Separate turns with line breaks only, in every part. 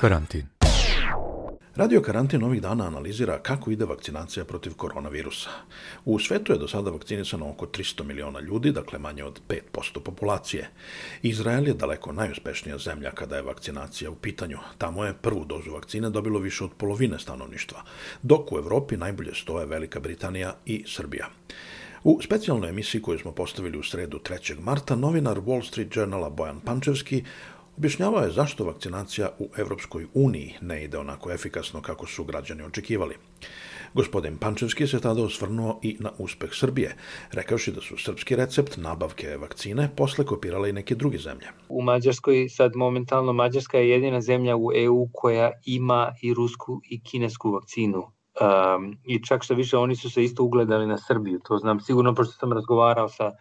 Karantin.
Radio Karantin ovih dana analizira kako ide vakcinacija protiv koronavirusa. U svetu je do sada vakcinisano oko 300 miliona ljudi, dakle manje od 5% populacije. Izrael je daleko najuspešnija zemlja kada je vakcinacija u pitanju. Tamo je prvu dozu vakcine dobilo više od polovine stanovništva, dok u Evropi najbolje stoje Velika Britanija i Srbija. U specijalnoj emisiji koju smo postavili u sredu 3. marta, novinar Wall Street Journala Bojan Pančevski Objašnjavao je zašto vakcinacija u Evropskoj uniji ne ide onako efikasno kako su građani očekivali. Gospodin Pančevski se tada osvrnuo i na uspeh Srbije, rekavši da su srpski recept nabavke vakcine posle kopirale i neke druge zemlje.
U Mađarskoj, sad momentalno Mađarska je jedina zemlja u EU koja ima i rusku i kinesku vakcinu. Um, I čak što više, oni su se isto ugledali na Srbiju, to znam sigurno, pošto sam razgovarao sa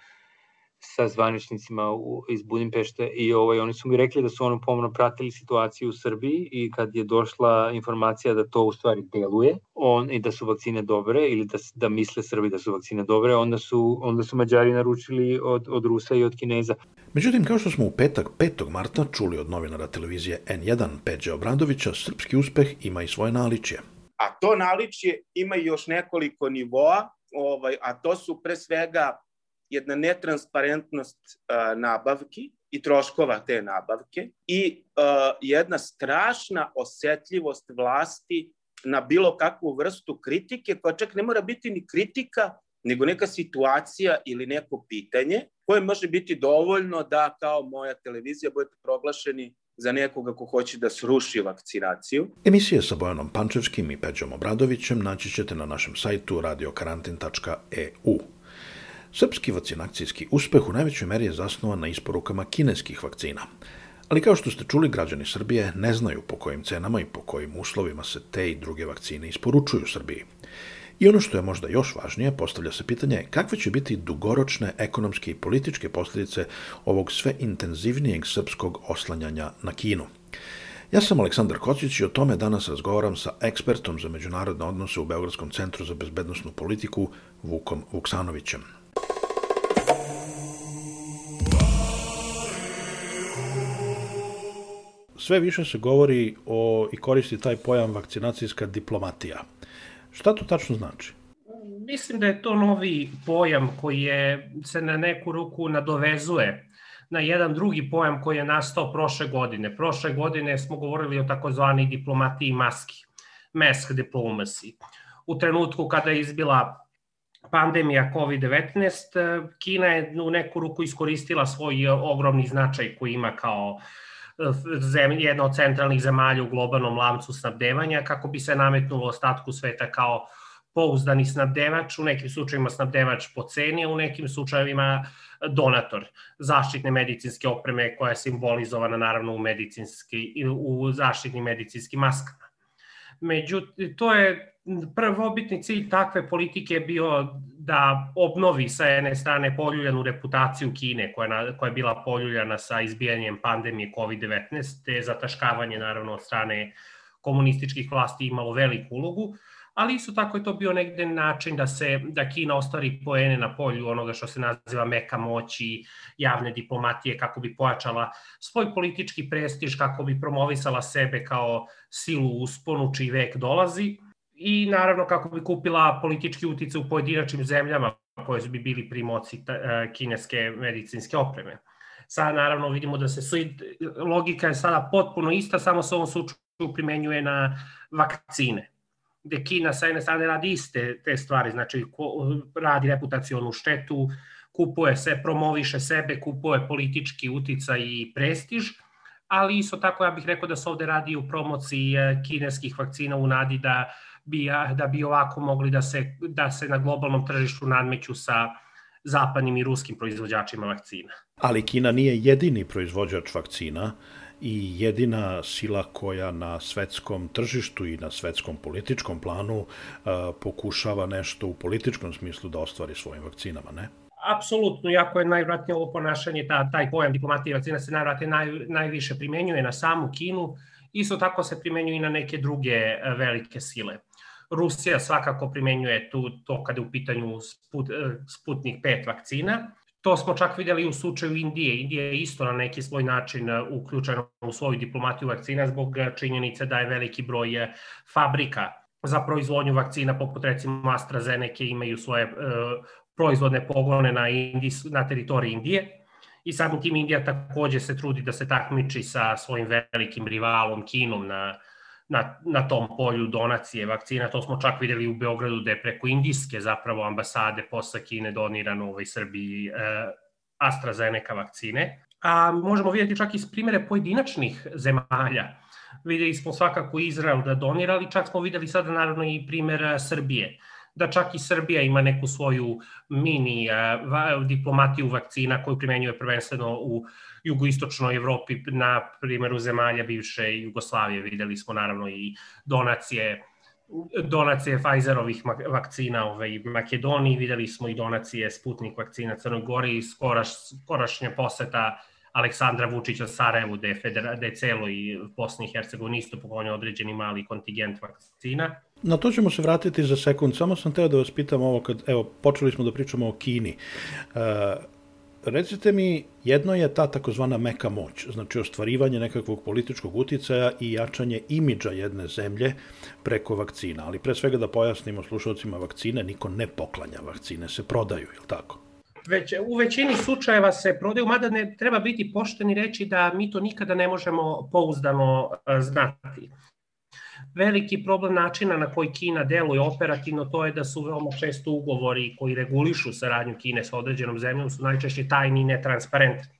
sa zvaničnicima u, iz Budimpešte i ovaj, oni su mi rekli da su ono pomno pratili situaciju u Srbiji i kad je došla informacija da to u stvari deluje on, i da su vakcine dobre ili da, da misle Srbi da su vakcine dobre, onda su, onda su Mađari naručili od, od Rusa i od Kineza.
Međutim, kao što smo u petak 5. marta čuli od novinara televizije N1 Peđe Obradovića, srpski uspeh ima i svoje naličije.
A to naličje ima još nekoliko nivoa, ovaj, a to su pre svega jedna netransparentnost nabavki i troškova te nabavke i jedna strašna osetljivost vlasti na bilo kakvu vrstu kritike, koja čak ne mora biti ni kritika, nego neka situacija ili neko pitanje koje može biti dovoljno da kao moja televizija budete proglašeni za nekoga ko hoće da sruši vakcinaciju.
Emisije sa Bojanom Pančevskim i Peđom Obradovićem naći ćete na našem sajtu radiokarantin.eu. Srpski vakcinacijski uspeh u najvećoj meri je zasnovan na isporukama kineskih vakcina. Ali kao što ste čuli, građani Srbije ne znaju po kojim cenama i po kojim uslovima se te i druge vakcine isporučuju Srbiji. I ono što je možda još važnije, postavlja se pitanje kakve će biti dugoročne ekonomske i političke posljedice ovog sve intenzivnijeg srpskog oslanjanja na Kinu. Ja sam Aleksandar Kocić i o tome danas razgovaram sa ekspertom za međunarodne odnose u Beogradskom centru za bezbednostnu politiku Vukom Vuksanovićem. Sve više se govori o i koristi taj pojam vakcinacijska diplomatija. Šta to tačno znači?
Mislim da je to novi pojam koji je, se na neku ruku nadovezuje na jedan drugi pojam koji je nastao prošle godine. Prošle godine smo govorili o takozvani diplomatiji maski, mask diplomacy. U trenutku kada je izbila pandemija COVID-19, Kina je u neku ruku iskoristila svoj ogromni značaj koji ima kao uh, zemlje, jedna od centralnih zemalja u globalnom lancu snabdevanja, kako bi se nametnulo ostatku sveta kao pouzdani snabdevač, u nekim slučajima snabdevač po ceni, a u nekim slučajevima donator zaštitne medicinske opreme koja je simbolizovana naravno u, medicinski, u zaštitnim medicinskim maskama. Međutim, to je prvobitni cilj takve politike je bio da obnovi sa jedne strane poljuljanu reputaciju Kine, koja, na, koja je bila poljuljana sa izbijanjem pandemije COVID-19, te zataškavanje naravno od strane komunističkih vlasti imalo veliku ulogu, ali isto tako je to bio negde način da se da Kina ostvari poene na polju onoga što se naziva meka moći, javne diplomatije kako bi pojačala svoj politički prestiž, kako bi promovisala sebe kao silu usponu čiji vek dolazi i naravno kako bi kupila politički utice u pojedinačnim zemljama koje bi bili primoci e, kineske medicinske opreme. Sada naravno vidimo da se logika je sada potpuno ista, samo se ovom slučaju primenjuje na vakcine gde Kina sa jedne strane radi iste te stvari, znači radi reputacionu štetu, kupuje se, promoviše sebe, kupuje politički uticaj i prestiž, ali isto tako ja bih rekao da se ovde radi u promociji e, kineskih vakcina u nadi da bi, da bi ovako mogli da se, da se na globalnom tržištu nadmeću sa zapadnim i ruskim proizvođačima vakcina.
Ali Kina nije jedini proizvođač vakcina i jedina sila koja na svetskom tržištu i na svetskom političkom planu uh, pokušava nešto u političkom smislu da ostvari svojim vakcinama, ne?
Apsolutno, jako je najvratnije ovo ponašanje, ta, taj pojam diplomatije vakcina se najvratnije naj, najviše primenjuje na samu Kinu, isto tako se primenjuje i na neke druge velike sile. Rusija svakako primenjuje tu, to kada je u pitanju Sput, Sputnik 5 vakcina, To smo čak videli u slučaju Indije. Indija je isto na neki svoj način uključena u svoju diplomatiju vakcina zbog činjenice da je veliki broj fabrika za proizvodnju vakcina, poput recimo AstraZeneca, imaju svoje proizvodne pogone na, Indis, na teritoriji Indije i samim tim Indija takođe se trudi da se takmiči sa svojim velikim rivalom Kinom na, na, na tom polju donacije vakcina. To smo čak videli u Beogradu da je preko indijske zapravo ambasade posle Kine donirano ovaj Srbiji eh, AstraZeneca vakcine. A možemo vidjeti čak iz primere pojedinačnih zemalja. Videli smo svakako Izrael da donirali, čak smo videli sada naravno i primer Srbije da čak i Srbija ima neku svoju mini uh, diplomatiju vakcina koju primenjuje prvenstveno u jugoistočnoj Evropi na primjeru zemalja bivše Jugoslavije. Videli smo naravno i donacije donacije Pfizerovih vakcina ovaj, Makedoniji, videli smo i donacije Sputnik vakcina Crnoj Gori, skoraš, skorašnja poseta Aleksandra Vučića Sarajevu, da je, federa, da je celo i Bosni i Hercegovini isto poklonio određeni mali kontingent vakcina.
Na to ćemo se vratiti za sekund, samo sam teo da vas pitam ovo, kad, evo, počeli smo da pričamo o Kini. Uh, recite mi, jedno je ta takozvana meka moć, znači ostvarivanje nekakvog političkog uticaja i jačanje imidža jedne zemlje preko vakcina, ali pre svega da pojasnimo slušalcima vakcine, niko ne poklanja vakcine, se prodaju, je tako?
Već, u većini slučajeva se prodaju, mada ne treba biti pošteni reći da mi to nikada ne možemo pouzdano znati. Veliki problem načina na koji Kina deluje operativno to je da su veoma često ugovori koji regulišu saradnju Kine sa određenom zemljom su najčešće tajni i netransparentni.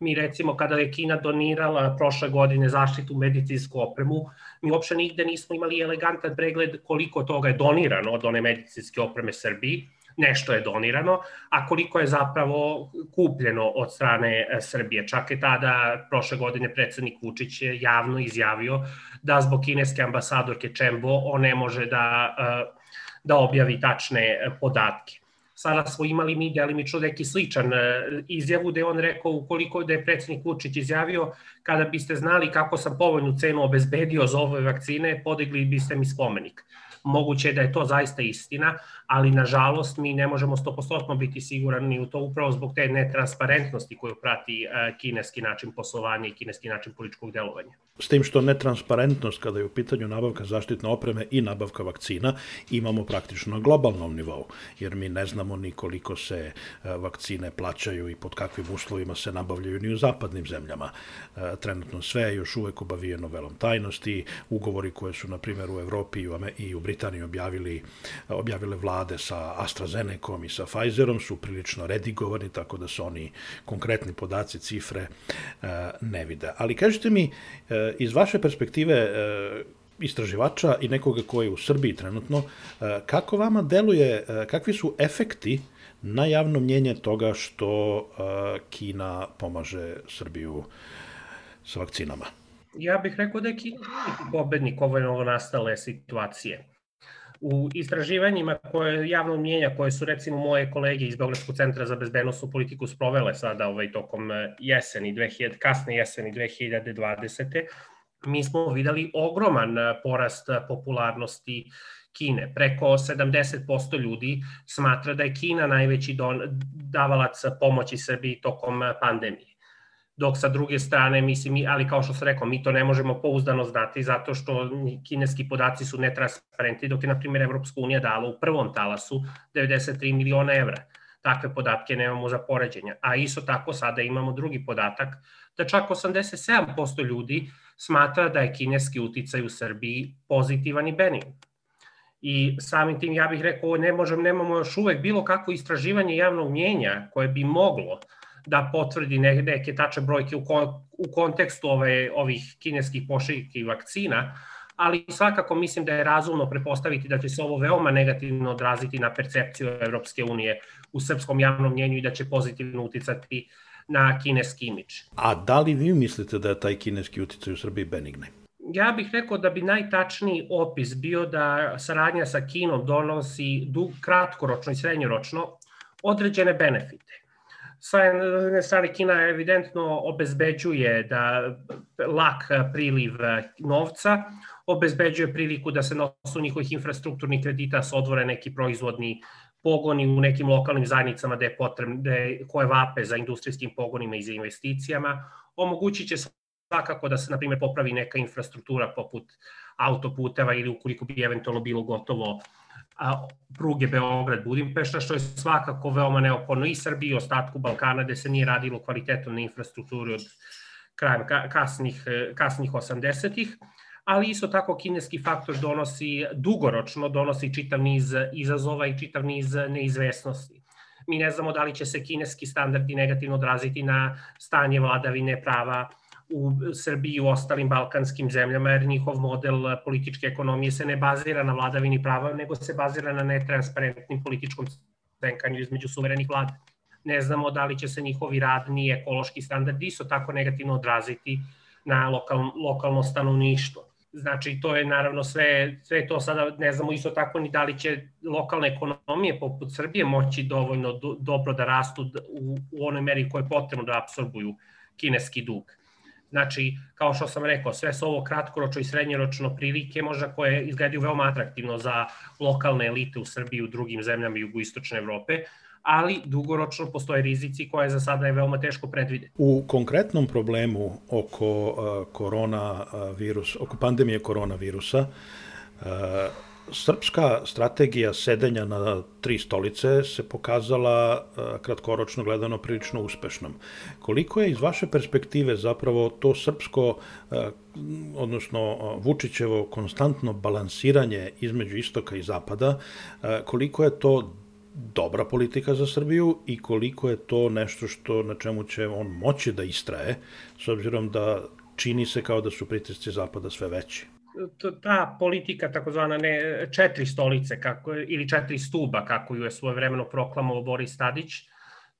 Mi recimo kada je Kina donirala prošle godine zaštitu medicinsku opremu, mi uopšte nigde nismo imali elegantan pregled koliko toga je donirano od one medicinske opreme Srbiji, nešto je donirano, a koliko je zapravo kupljeno od strane e, Srbije. Čak je tada, prošle godine, predsednik Vučić je javno izjavio da zbog kineske ambasadorke Čembo on ne može da, e, da objavi tačne podatke. Sada smo imali mi delimično neki sličan e, izjavu da je on rekao ukoliko da je predsednik Vučić izjavio kada biste znali kako sam povoljnu cenu obezbedio za ove vakcine, podigli biste mi spomenik. Moguće je da je to zaista istina, ali nažalost mi ne možemo 100% biti sigurani u to upravo zbog te netransparentnosti koju prati e, kineski način poslovanja i kineski način političkog delovanja.
S tim što netransparentnost kada je u pitanju nabavka zaštitne opreme i nabavka vakcina imamo praktično na globalnom nivou, jer mi ne znamo ni koliko se e, vakcine plaćaju i pod kakvim uslovima se nabavljaju ni u zapadnim zemljama. E, trenutno sve je još uvek obavijeno velom tajnosti, ugovori koje su, na primjer, u Evropi i u Britaniji objavili, objavile vlade sa AstraZenecom i sa Pfizerom su prilično redigovani, tako da se oni konkretni podaci, cifre e, ne vide. Ali kažete mi, iz vaše perspektive e, istraživača i nekoga ko je u Srbiji trenutno, e, kako vama deluje, e, kakvi su efekti na javno mnjenje toga što Kina pomaže Srbiju sa vakcinama?
Ja bih rekao da je Kina pobednik ove nastale situacije u istraživanjima koje javno mnjenja koje su recimo moje kolege iz Beogradskog centra za bezbednostnu politiku sprovele sada ovaj tokom e, jeseni 2000 kasne jeseni 2020. mi smo videli ogroman e, porast popularnosti Kine. Preko 70% ljudi smatra da je Kina najveći don, davalac pomoći Srbiji tokom e, pandemije dok sa druge strane, mislim, ali kao što sam rekao, mi to ne možemo pouzdano znati zato što kineski podaci su netransparentni, dok je, na primjer, Evropska unija dala u prvom talasu 93 miliona evra. Takve podatke nemamo za poređenje. A isto tako sada imamo drugi podatak da čak 87% ljudi smatra da je kineski uticaj u Srbiji pozitivan i benign. I samim tim ja bih rekao, ne možem, nemamo još uvek bilo kako istraživanje javnog mjenja koje bi moglo da potvrdi neke tačne brojke u, kon, u kontekstu ove, ovih kineskih pošiljki vakcina, ali svakako mislim da je razumno prepostaviti da će se ovo veoma negativno odraziti na percepciju Evropske unije u srpskom javnom mnjenju i da će pozitivno uticati na kineski imidž.
A da li vi mislite da je taj kineski uticaj u Srbiji benigne?
Ja bih rekao da bi najtačniji opis bio da saradnja sa Kinom donosi dug, kratkoročno i srednjoročno određene benefite strane Kina evidentno obezbeđuje da lak priliv novca, obezbeđuje priliku da se na osnovu njihovih infrastrukturnih kredita se odvore neki proizvodni pogoni u nekim lokalnim zajednicama da je potrebno, da je, koje vape za industrijskim pogonima i za investicijama, omogućit će svakako da se, na primjer, popravi neka infrastruktura poput autoputeva ili ukoliko bi eventualno bilo gotovo a, pruge Beograd-Budimpešta, što je svakako veoma neophodno i Srbiji i ostatku Balkana, gde se nije radilo kvalitetom na infrastrukturi od krajem kasnih, kasnih 80-ih, ali isto tako kineski faktor donosi dugoročno, donosi čitav niz izazova i čitav niz neizvesnosti. Mi ne znamo da li će se kineski standardi negativno odraziti na stanje vladavine prava u Srbiji i u ostalim balkanskim zemljama, jer njihov model političke ekonomije se ne bazira na vladavini prava, nego se bazira na netransparentnim političkom stenkanju između suverenih vlada. Ne znamo da li će se njihovi radni ekološki standardi isto tako negativno odraziti na lokal, lokalno stanovništvo. Znači, to je naravno sve, sve to sada ne znamo isto tako ni da li će lokalne ekonomije poput Srbije moći dovoljno do, dobro da rastu u, u onoj meri koje je potrebno da absorbuju kineski dug. Znači, kao što sam rekao, sve su ovo kratkoročno i srednjoročno prilike možda koje izgledaju veoma atraktivno za lokalne elite u Srbiji i u drugim zemljama jugoistočne Evrope, ali dugoročno postoje rizici koje za sada je veoma teško predvideti.
U konkretnom problemu oko uh, korona virus, oko pandemije koronavirusa, uh, srpska strategija sedenja na tri stolice se pokazala uh, kratkoročno gledano prilično uspešnom. Koliko je iz vaše perspektive zapravo to srpsko, uh, odnosno Vučićevo konstantno balansiranje između istoka i zapada, koliko je to dobra politika za Srbiju i koliko je to nešto što na čemu će on moći da istraje, s obzirom da čini se kao da su pritisci Zapada sve veći.
Ta politika, takozvana ne, četiri stolice kako, ili četiri stuba, kako ju je svoje vremeno proklamovao Boris Tadić,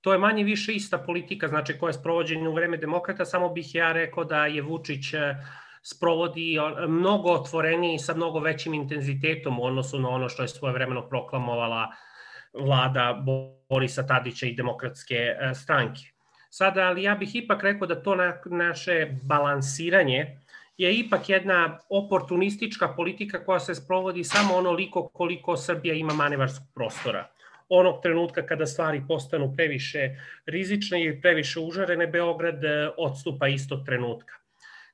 to je manje više ista politika, znači koja je sprovođena u vreme demokrata, samo bih ja rekao da je Vučić e, sprovodi mnogo otvoreniji i sa mnogo većim intenzitetom u odnosu na ono što je svoje vremeno proklamovala vlada Borisa Tadića i demokratske e, stranke. Sada, ali ja bih ipak rekao da to na, naše balansiranje je ipak jedna oportunistička politika koja se sprovodi samo onoliko koliko Srbija ima manevarskog prostora. Onog trenutka kada stvari postanu previše rizične i previše užarene, Beograd e, odstupa istog trenutka.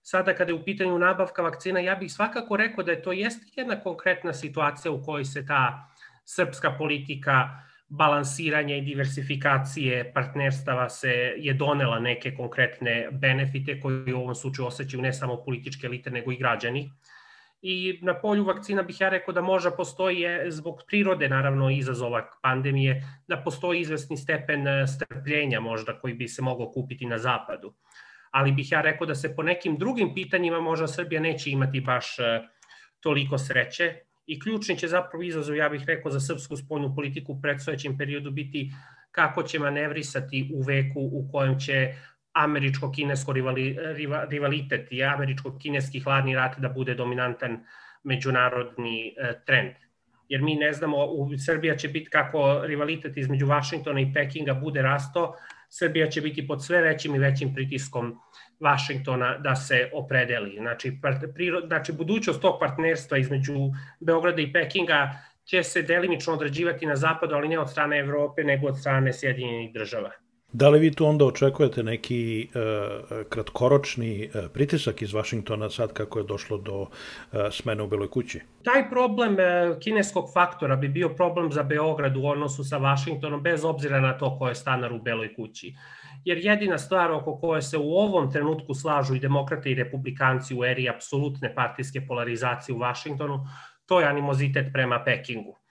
Sada kada je u pitanju nabavka vakcina, ja bih svakako rekao da je to jeste jedna konkretna situacija u kojoj se ta srpska politika balansiranja i diversifikacije partnerstava se je donela neke konkretne benefite koji u ovom slučaju osjećaju ne samo političke elite nego i građani. I na polju vakcina bih ja rekao da možda postoji zbog prirode naravno izazova pandemije, da postoji izvesni stepen e, strpljenja možda koji bi se mogao kupiti na zapadu. Ali bih ja rekao da se po nekim drugim pitanjima možda Srbija neće imati baš e, toliko sreće i ključni će zapravo izazov, ja bih rekao, za srpsku spoljnu politiku u predstojećem periodu biti kako će manevrisati u veku u kojem će američko-kinesko rivali, rivalitet i američko-kineski hladni rat da bude dominantan međunarodni e, trend. Jer mi ne znamo, u Srbija će biti kako rivalitet između Vašingtona i Pekinga bude rasto, Srbija će biti pod sve većim i većim pritiskom Vašingtona da se opredeli. Znači, prirod, znači budućnost tog partnerstva između Beograda i Pekinga će se delimično određivati na zapadu, ali ne od strane Evrope, nego od strane Sjedinjenih država.
Da li vi tu onda očekujete neki uh, kratkoročni uh, pritisak iz Vašingtona sad kako je došlo do uh, smene u Beloj kući?
Taj problem uh, kineskog faktora bi bio problem za Beograd u odnosu sa Vašingtonom bez obzira na to ko je stanar u Beloj kući. Jer jedina stvar oko koje se u ovom trenutku slažu i demokrate i republikanci u eri apsolutne partijske polarizacije u Vašingtonu, to je animozitet prema Pekingu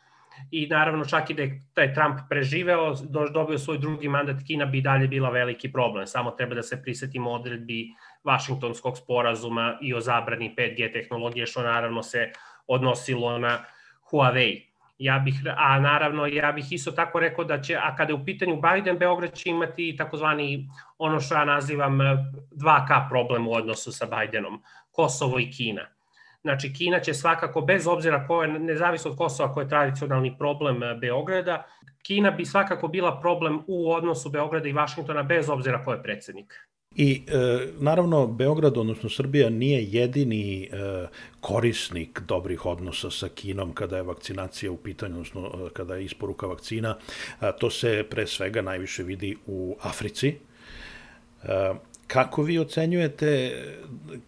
i naravno čak i da je taj Trump preživeo, dobio svoj drugi mandat, Kina bi dalje bila veliki problem. Samo treba da se prisetimo odredbi Vašingtonskog sporazuma i o zabrani 5G tehnologije, što naravno se odnosilo na Huawei. Ja bih, a naravno ja bih isto tako rekao da će, a kada je u pitanju Biden, Beograd će imati takozvani ono što ja nazivam 2K problem u odnosu sa Bidenom, Kosovo i Kina Znači, Kina će svakako, bez obzira ko je, nezavisno od Kosova koji je tradicionalni problem eh, Beograda, Kina bi svakako bila problem u odnosu Beograda i Vašingtona bez obzira ko je predsednik.
I e, naravno Beograd, odnosno Srbija, nije jedini e, korisnik dobrih odnosa sa Kinom kada je vakcinacija u pitanju, odnosno e, kada je isporuka vakcina. E, to se pre svega najviše vidi u Africi. E, Kako vi ocenjujete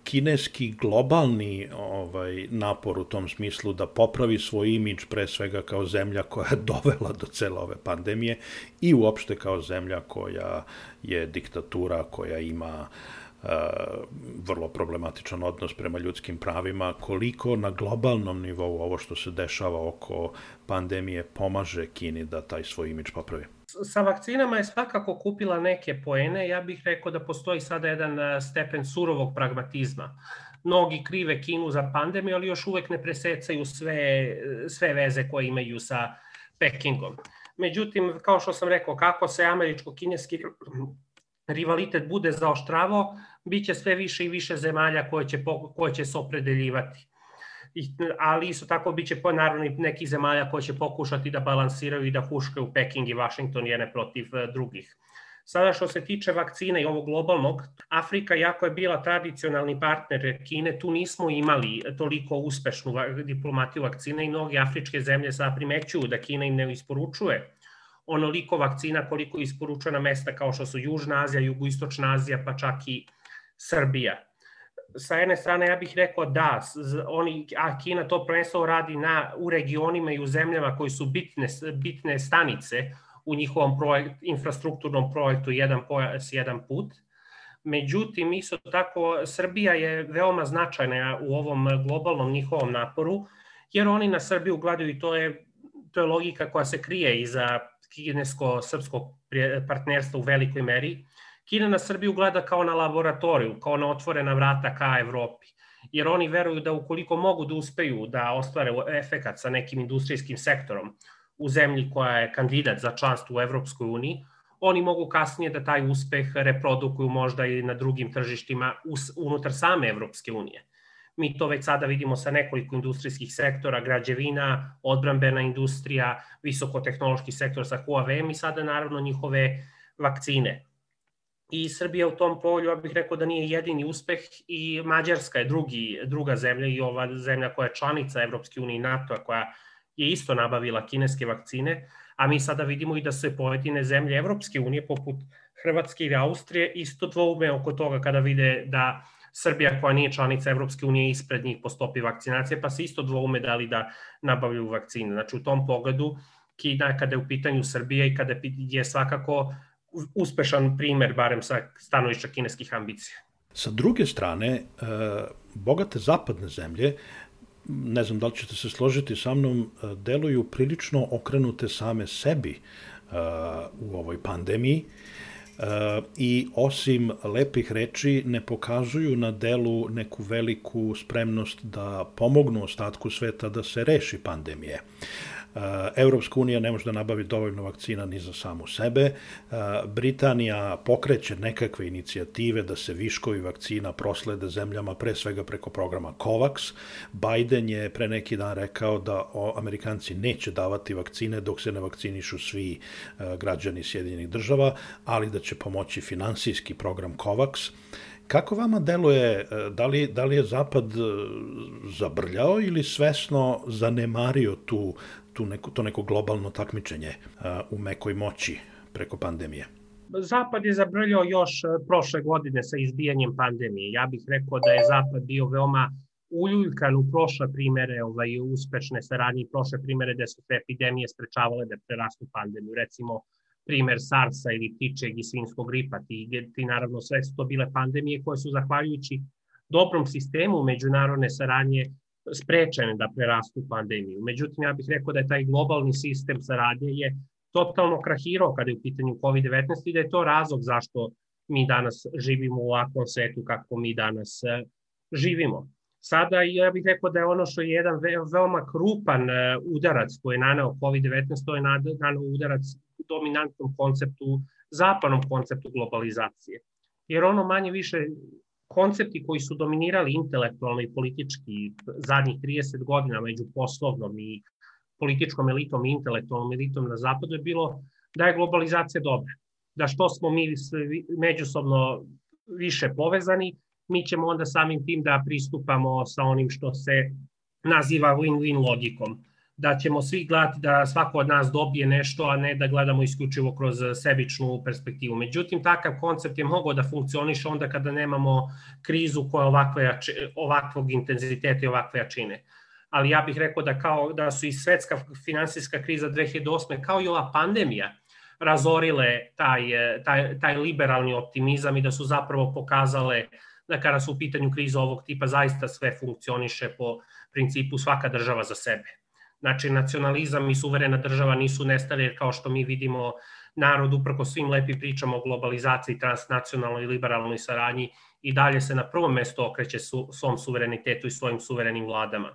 kineski globalni ovaj napor u tom smislu da popravi svoj imidž pre svega kao zemlja koja je dovela do cele ove pandemije i uopšte kao zemlja koja je diktatura, koja ima uh, vrlo problematičan odnos prema ljudskim pravima, koliko na globalnom nivou ovo što se dešava oko pandemije pomaže Kini da taj svoj imidž popravi?
Sa vakcinama je svakako kupila neke poene. Ja bih rekao da postoji sada jedan e, stepen surovog pragmatizma. Mnogi krive Kinu za pandemiju, ali još uvek ne presecaju sve, sve veze koje imaju sa Pekingom. Međutim, kao što sam rekao, kako se američko-kineski rivalitet bude zaoštravao, bit će sve više i više zemalja koje će, koje će se opredeljivati ali isto tako biće po naravno neki zemalja koji će pokušati da balansiraju i da huškaju Peking i Washington jedne protiv e, drugih. Sada što se tiče vakcina i ovog globalnog, Afrika, jako je bila tradicionalni partner Kine, tu nismo imali toliko uspešnu diplomatiju vakcina i mnogi afričke zemlje sada primećuju da Kina im ne isporučuje onoliko vakcina koliko isporučuje na mesta kao što su Južna Azija, Jugoistočna Azija, pa čak i Srbija sa jedne strane ja bih rekao da, oni, a Kina to prvenstvo radi na, u regionima i u zemljama koji su bitne, bitne stanice u njihovom projekt, infrastrukturnom projektu Jedan pojas, jedan put. Međutim, isto tako, Srbija je veoma značajna u ovom globalnom njihovom naporu, jer oni na Srbiju gledaju i to je, to je logika koja se krije iza kinesko-srpskog partnerstva u velikoj meri Kina na Srbiju gleda kao na laboratoriju, kao na otvorena vrata ka Evropi. Jer oni veruju da ukoliko mogu da uspeju da ostvare efekat sa nekim industrijskim sektorom u zemlji koja je kandidat za članstvo u Evropskoj uniji, oni mogu kasnije da taj uspeh reprodukuju možda i na drugim tržištima unutar same Evropske unije. Mi to već sada vidimo sa nekoliko industrijskih sektora, građevina, odbrambena industrija, visokotehnološki sektor sa Huawei i sada naravno njihove vakcine i Srbija u tom polju, ja bih rekao da nije jedini uspeh i Mađarska je drugi, druga zemlja i ova zemlja koja je članica Evropske unije i NATO, koja je isto nabavila kineske vakcine, a mi sada vidimo i da se pojedine zemlje Evropske unije, poput Hrvatske i Austrije, isto dvoume oko toga kada vide da Srbija koja nije članica Evropske unije ispred njih po stopi vakcinacije, pa se isto dvoume da li da nabavljaju vakcine. Znači u tom pogledu Kina kada je u pitanju Srbije i kada je svakako uspešan primer, barem sa stanovišća kineskih ambicija.
Sa druge strane, e, bogate zapadne zemlje, ne znam da li ćete se složiti sa mnom, e, deluju prilično okrenute same sebi e, u ovoj pandemiji i osim lepih reči ne pokazuju na delu neku veliku spremnost da pomognu ostatku sveta da se reši pandemije. Evropska unija ne može da nabavi dovoljno vakcina ni za samu sebe. Britanija pokreće nekakve inicijative da se viškovi vakcina proslede zemljama, pre svega preko programa COVAX. Biden je pre neki dan rekao da Amerikanci neće davati vakcine dok se ne vakcinišu svi građani Sjedinjenih država, ali da će pomoći finansijski program COVAX. Kako vama deluje, da li, da li je Zapad zabrljao ili svesno zanemario tu tu neko, to neko globalno takmičenje u mekoj moći preko pandemije?
Zapad je zabrljao još e, prošle godine sa izbijanjem pandemije. Ja bih rekao da je Zapad bio veoma uljuljkan u prošle primere ovaj, uspešne saradnje i prošle primere gde su te epidemije sprečavale da prerastu pandemiju. Recimo, primer SARS-a ili ptičeg i svinskog gripa. Ti, ti naravno sve su to bile pandemije koje su zahvaljujući dobrom sistemu međunarodne saradnje sprečene da prerastu pandemiju. Međutim, ja bih rekao da je taj globalni sistem saradnje je totalno krahirao kada je u pitanju COVID-19 i da je to razlog zašto mi danas živimo u ovakvom svetu kako mi danas e, živimo. Sada ja bih rekao da je ono što je jedan veoma krupan e, udarac koji je naneo COVID-19, to je naneo udarac dominantnom konceptu, zapadnom konceptu globalizacije. Jer ono manje više koncepti koji su dominirali intelektualno i politički zadnjih 30 godina među poslovnom i političkom elitom i intelektualnom elitom na zapadu je bilo da je globalizacija dobra. Da što smo mi međusobno više povezani, mi ćemo onda samim tim da pristupamo sa onim što se naziva win-win logikom da ćemo svi gledati da svako od nas dobije nešto, a ne da gledamo isključivo kroz sebičnu perspektivu. Međutim, takav koncept je mogao da funkcioniše onda kada nemamo krizu koja ovakve, ovakvog intenziteta i ovakve jačine. Ali ja bih rekao da, kao, da su i svetska finansijska kriza 2008. kao i ova pandemija razorile taj, taj, taj liberalni optimizam i da su zapravo pokazale da kada su u pitanju kriza ovog tipa zaista sve funkcioniše po principu svaka država za sebe Znači, nacionalizam i suverena država nisu nestali, jer kao što mi vidimo, narod uprko svim lepi pričama o globalizaciji, transnacionalnoj i liberalnoj saradnji i dalje se na prvom mestu okreće su, svom suverenitetu i svojim suverenim vladama.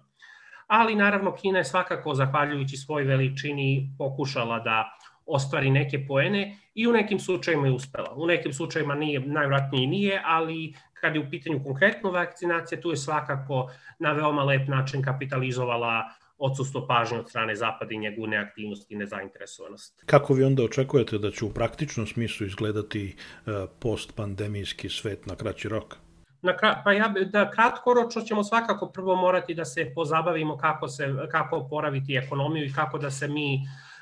Ali naravno Kina je svakako, zahvaljujući svoj veličini, pokušala da ostvari neke poene i u nekim slučajima je uspela. U nekim slučajima nije, najvratnije nije, ali kad je u pitanju konkretno vakcinacija, tu je svakako na veoma lep način kapitalizovala odsustvo pažnje od strane Zapada i njegovu neaktivnost i nezainteresovanost.
Kako vi onda očekujete da će u praktičnom smislu izgledati e, postpandemijski svet na kraći rok?
Na, pa ja, da kratkoročno ćemo svakako prvo morati da se pozabavimo kako, se, kako oporaviti ekonomiju i kako da se mi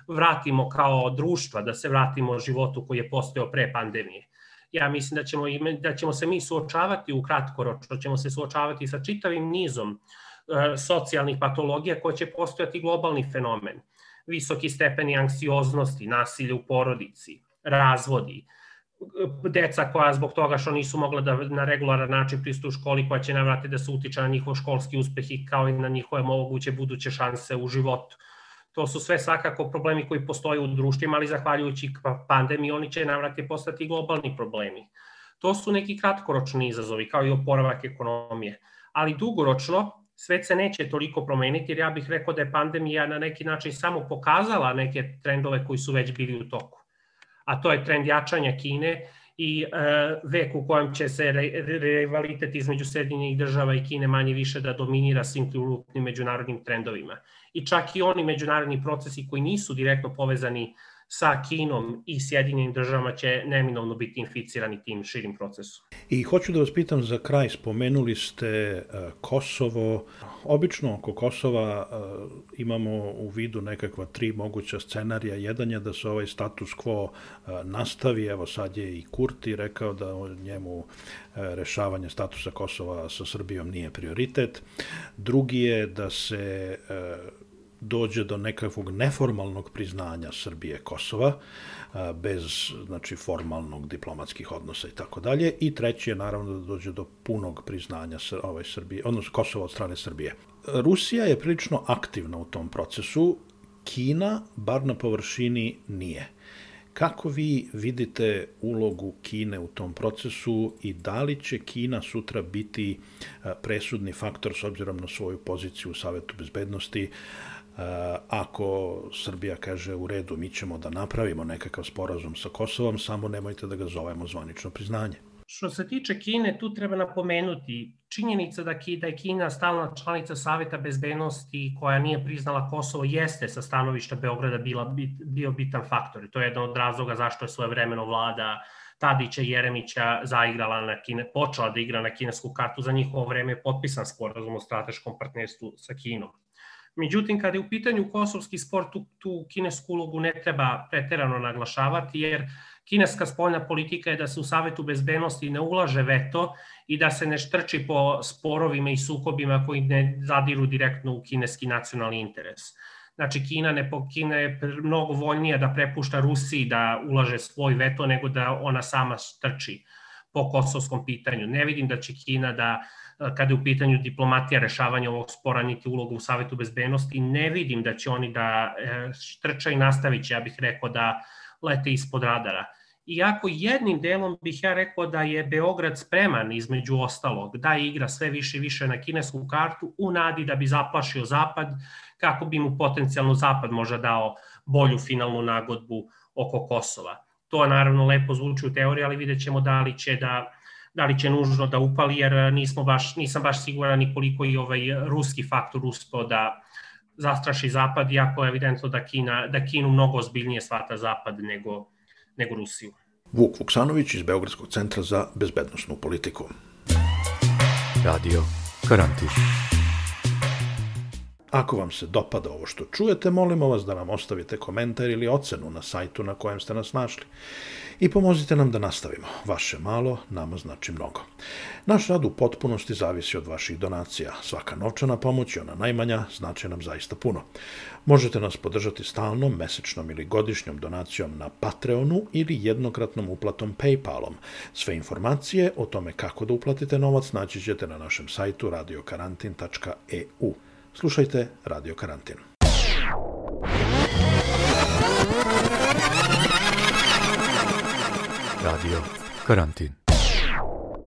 vratimo kao društva, da se vratimo životu koji je postao pre pandemije. Ja mislim da ćemo, da ćemo se mi suočavati u kratkoročno, ćemo se suočavati sa čitavim nizom uh, socijalnih patologija koja će postojati globalni fenomen. Visoki stepeni anksioznosti, nasilje u porodici, razvodi, deca koja zbog toga što nisu mogla da na regularan način pristuju školi koja će navrati da se utiče na njihov školski uspeh i kao i na njihove moguće buduće šanse u životu. To su sve svakako problemi koji postoje u društvima, ali zahvaljujući pandemiji oni će navrati postati globalni problemi. To su neki kratkoročni izazovi, kao i oporavak ekonomije. Ali dugoročno, svet se neće toliko promeniti, jer ja bih rekao da je pandemija na neki način samo pokazala neke trendove koji su već bili u toku. A to je trend jačanja Kine i e, vek u kojem će se rivalitet između Sjedinjenih država i Kine manje više da dominira svim krupnim međunarodnim trendovima. I čak i oni međunarodni procesi koji nisu direktno povezani sa Kinom i Sjedinjenim državama će neminovno biti inficirani tim širim procesom.
I hoću da vas pitam za kraj, spomenuli ste uh, Kosovo. Obično oko Kosova uh, imamo u vidu nekakva tri moguća scenarija. Jedan je da se ovaj status quo uh, nastavi, evo sad je i Kurti rekao da njemu rešavanje statusa Kosova sa Srbijom nije prioritet. Drugi je da se dođe do nekakvog neformalnog priznanja Srbije Kosova, bez znači, formalnog diplomatskih odnosa i tako dalje. I treći je naravno da dođe do punog priznanja ovaj Srbije, odnosno Kosova od strane Srbije. Rusija je prilično aktivna u tom procesu, Kina, bar na površini, nije. Kako vi vidite ulogu Kine u tom procesu i da li će Kina sutra biti presudni faktor s obzirom na svoju poziciju u Savetu bezbednosti ako Srbija kaže u redu, mi ćemo da napravimo nekakav sporazum sa Kosovom, samo nemojte da ga zovemo zvanično priznanje.
Što se tiče Kine, tu treba napomenuti činjenica da, da je Kina stalna članica Saveta bezbednosti koja nije priznala Kosovo jeste sa stanovišta Beograda bila, bio bitan faktor. to je jedan od razloga zašto je svoje vremeno vlada Tadića i Jeremića zaigrala na Kine, počela da igra na kinesku kartu, za njihovo vreme je potpisan sporazum o strateškom partnerstvu sa Kinom. Međutim, kada je u pitanju kosovski sport, tu, tu kinesku ulogu ne treba preterano naglašavati, jer kineska spoljna politika je da se u Savetu bezbednosti ne ulaže veto i da se ne štrči po sporovima i sukobima koji ne zadiru direktno u kineski nacionalni interes. Znači, Kina, ne, Kina je mnogo voljnija da prepušta Rusiji da ulaže svoj veto nego da ona sama štrči po kosovskom pitanju. Ne vidim da će Kina da kada je u pitanju diplomatija rešavanja ovog spora niti ulogu u Savetu bezbednosti, ne vidim da će oni da e, štrča i nastavit će, ja bih rekao, da lete ispod radara. Iako jednim delom bih ja rekao da je Beograd spreman između ostalog da igra sve više i više na kinesku kartu u nadi da bi zaplašio Zapad kako bi mu potencijalno Zapad možda dao bolju finalnu nagodbu oko Kosova. To naravno lepo zvuči u teoriji, ali vidjet ćemo da li će da da li će nužno da upali, jer nismo baš, nisam baš siguran ni koliko i ovaj ruski faktor uspeo da zastraši Zapad, iako je evidentno da, Kina, da Kinu mnogo ozbiljnije svata Zapad nego, nego Rusiju.
Vuk Vuksanović iz Beogradskog centra za bezbednostnu politiku.
Radio Karantin.
Ako vam se dopada ovo što čujete, molimo vas da nam ostavite komentar ili ocenu na sajtu na kojem ste nas našli. I pomozite nam da nastavimo. Vaše malo nama znači mnogo. Naš rad u potpunosti zavisi od vaših donacija. Svaka novčana pomoć i ona najmanja znači nam zaista puno. Možete nas podržati stalnom, mesečnom ili godišnjom donacijom na Patreonu ili jednokratnom uplatom Paypalom. Sve informacije o tome kako da uplatite novac naći ćete na našem sajtu radiokarantin.eu. Slušajte Radio Karantin.
Radio Karantin.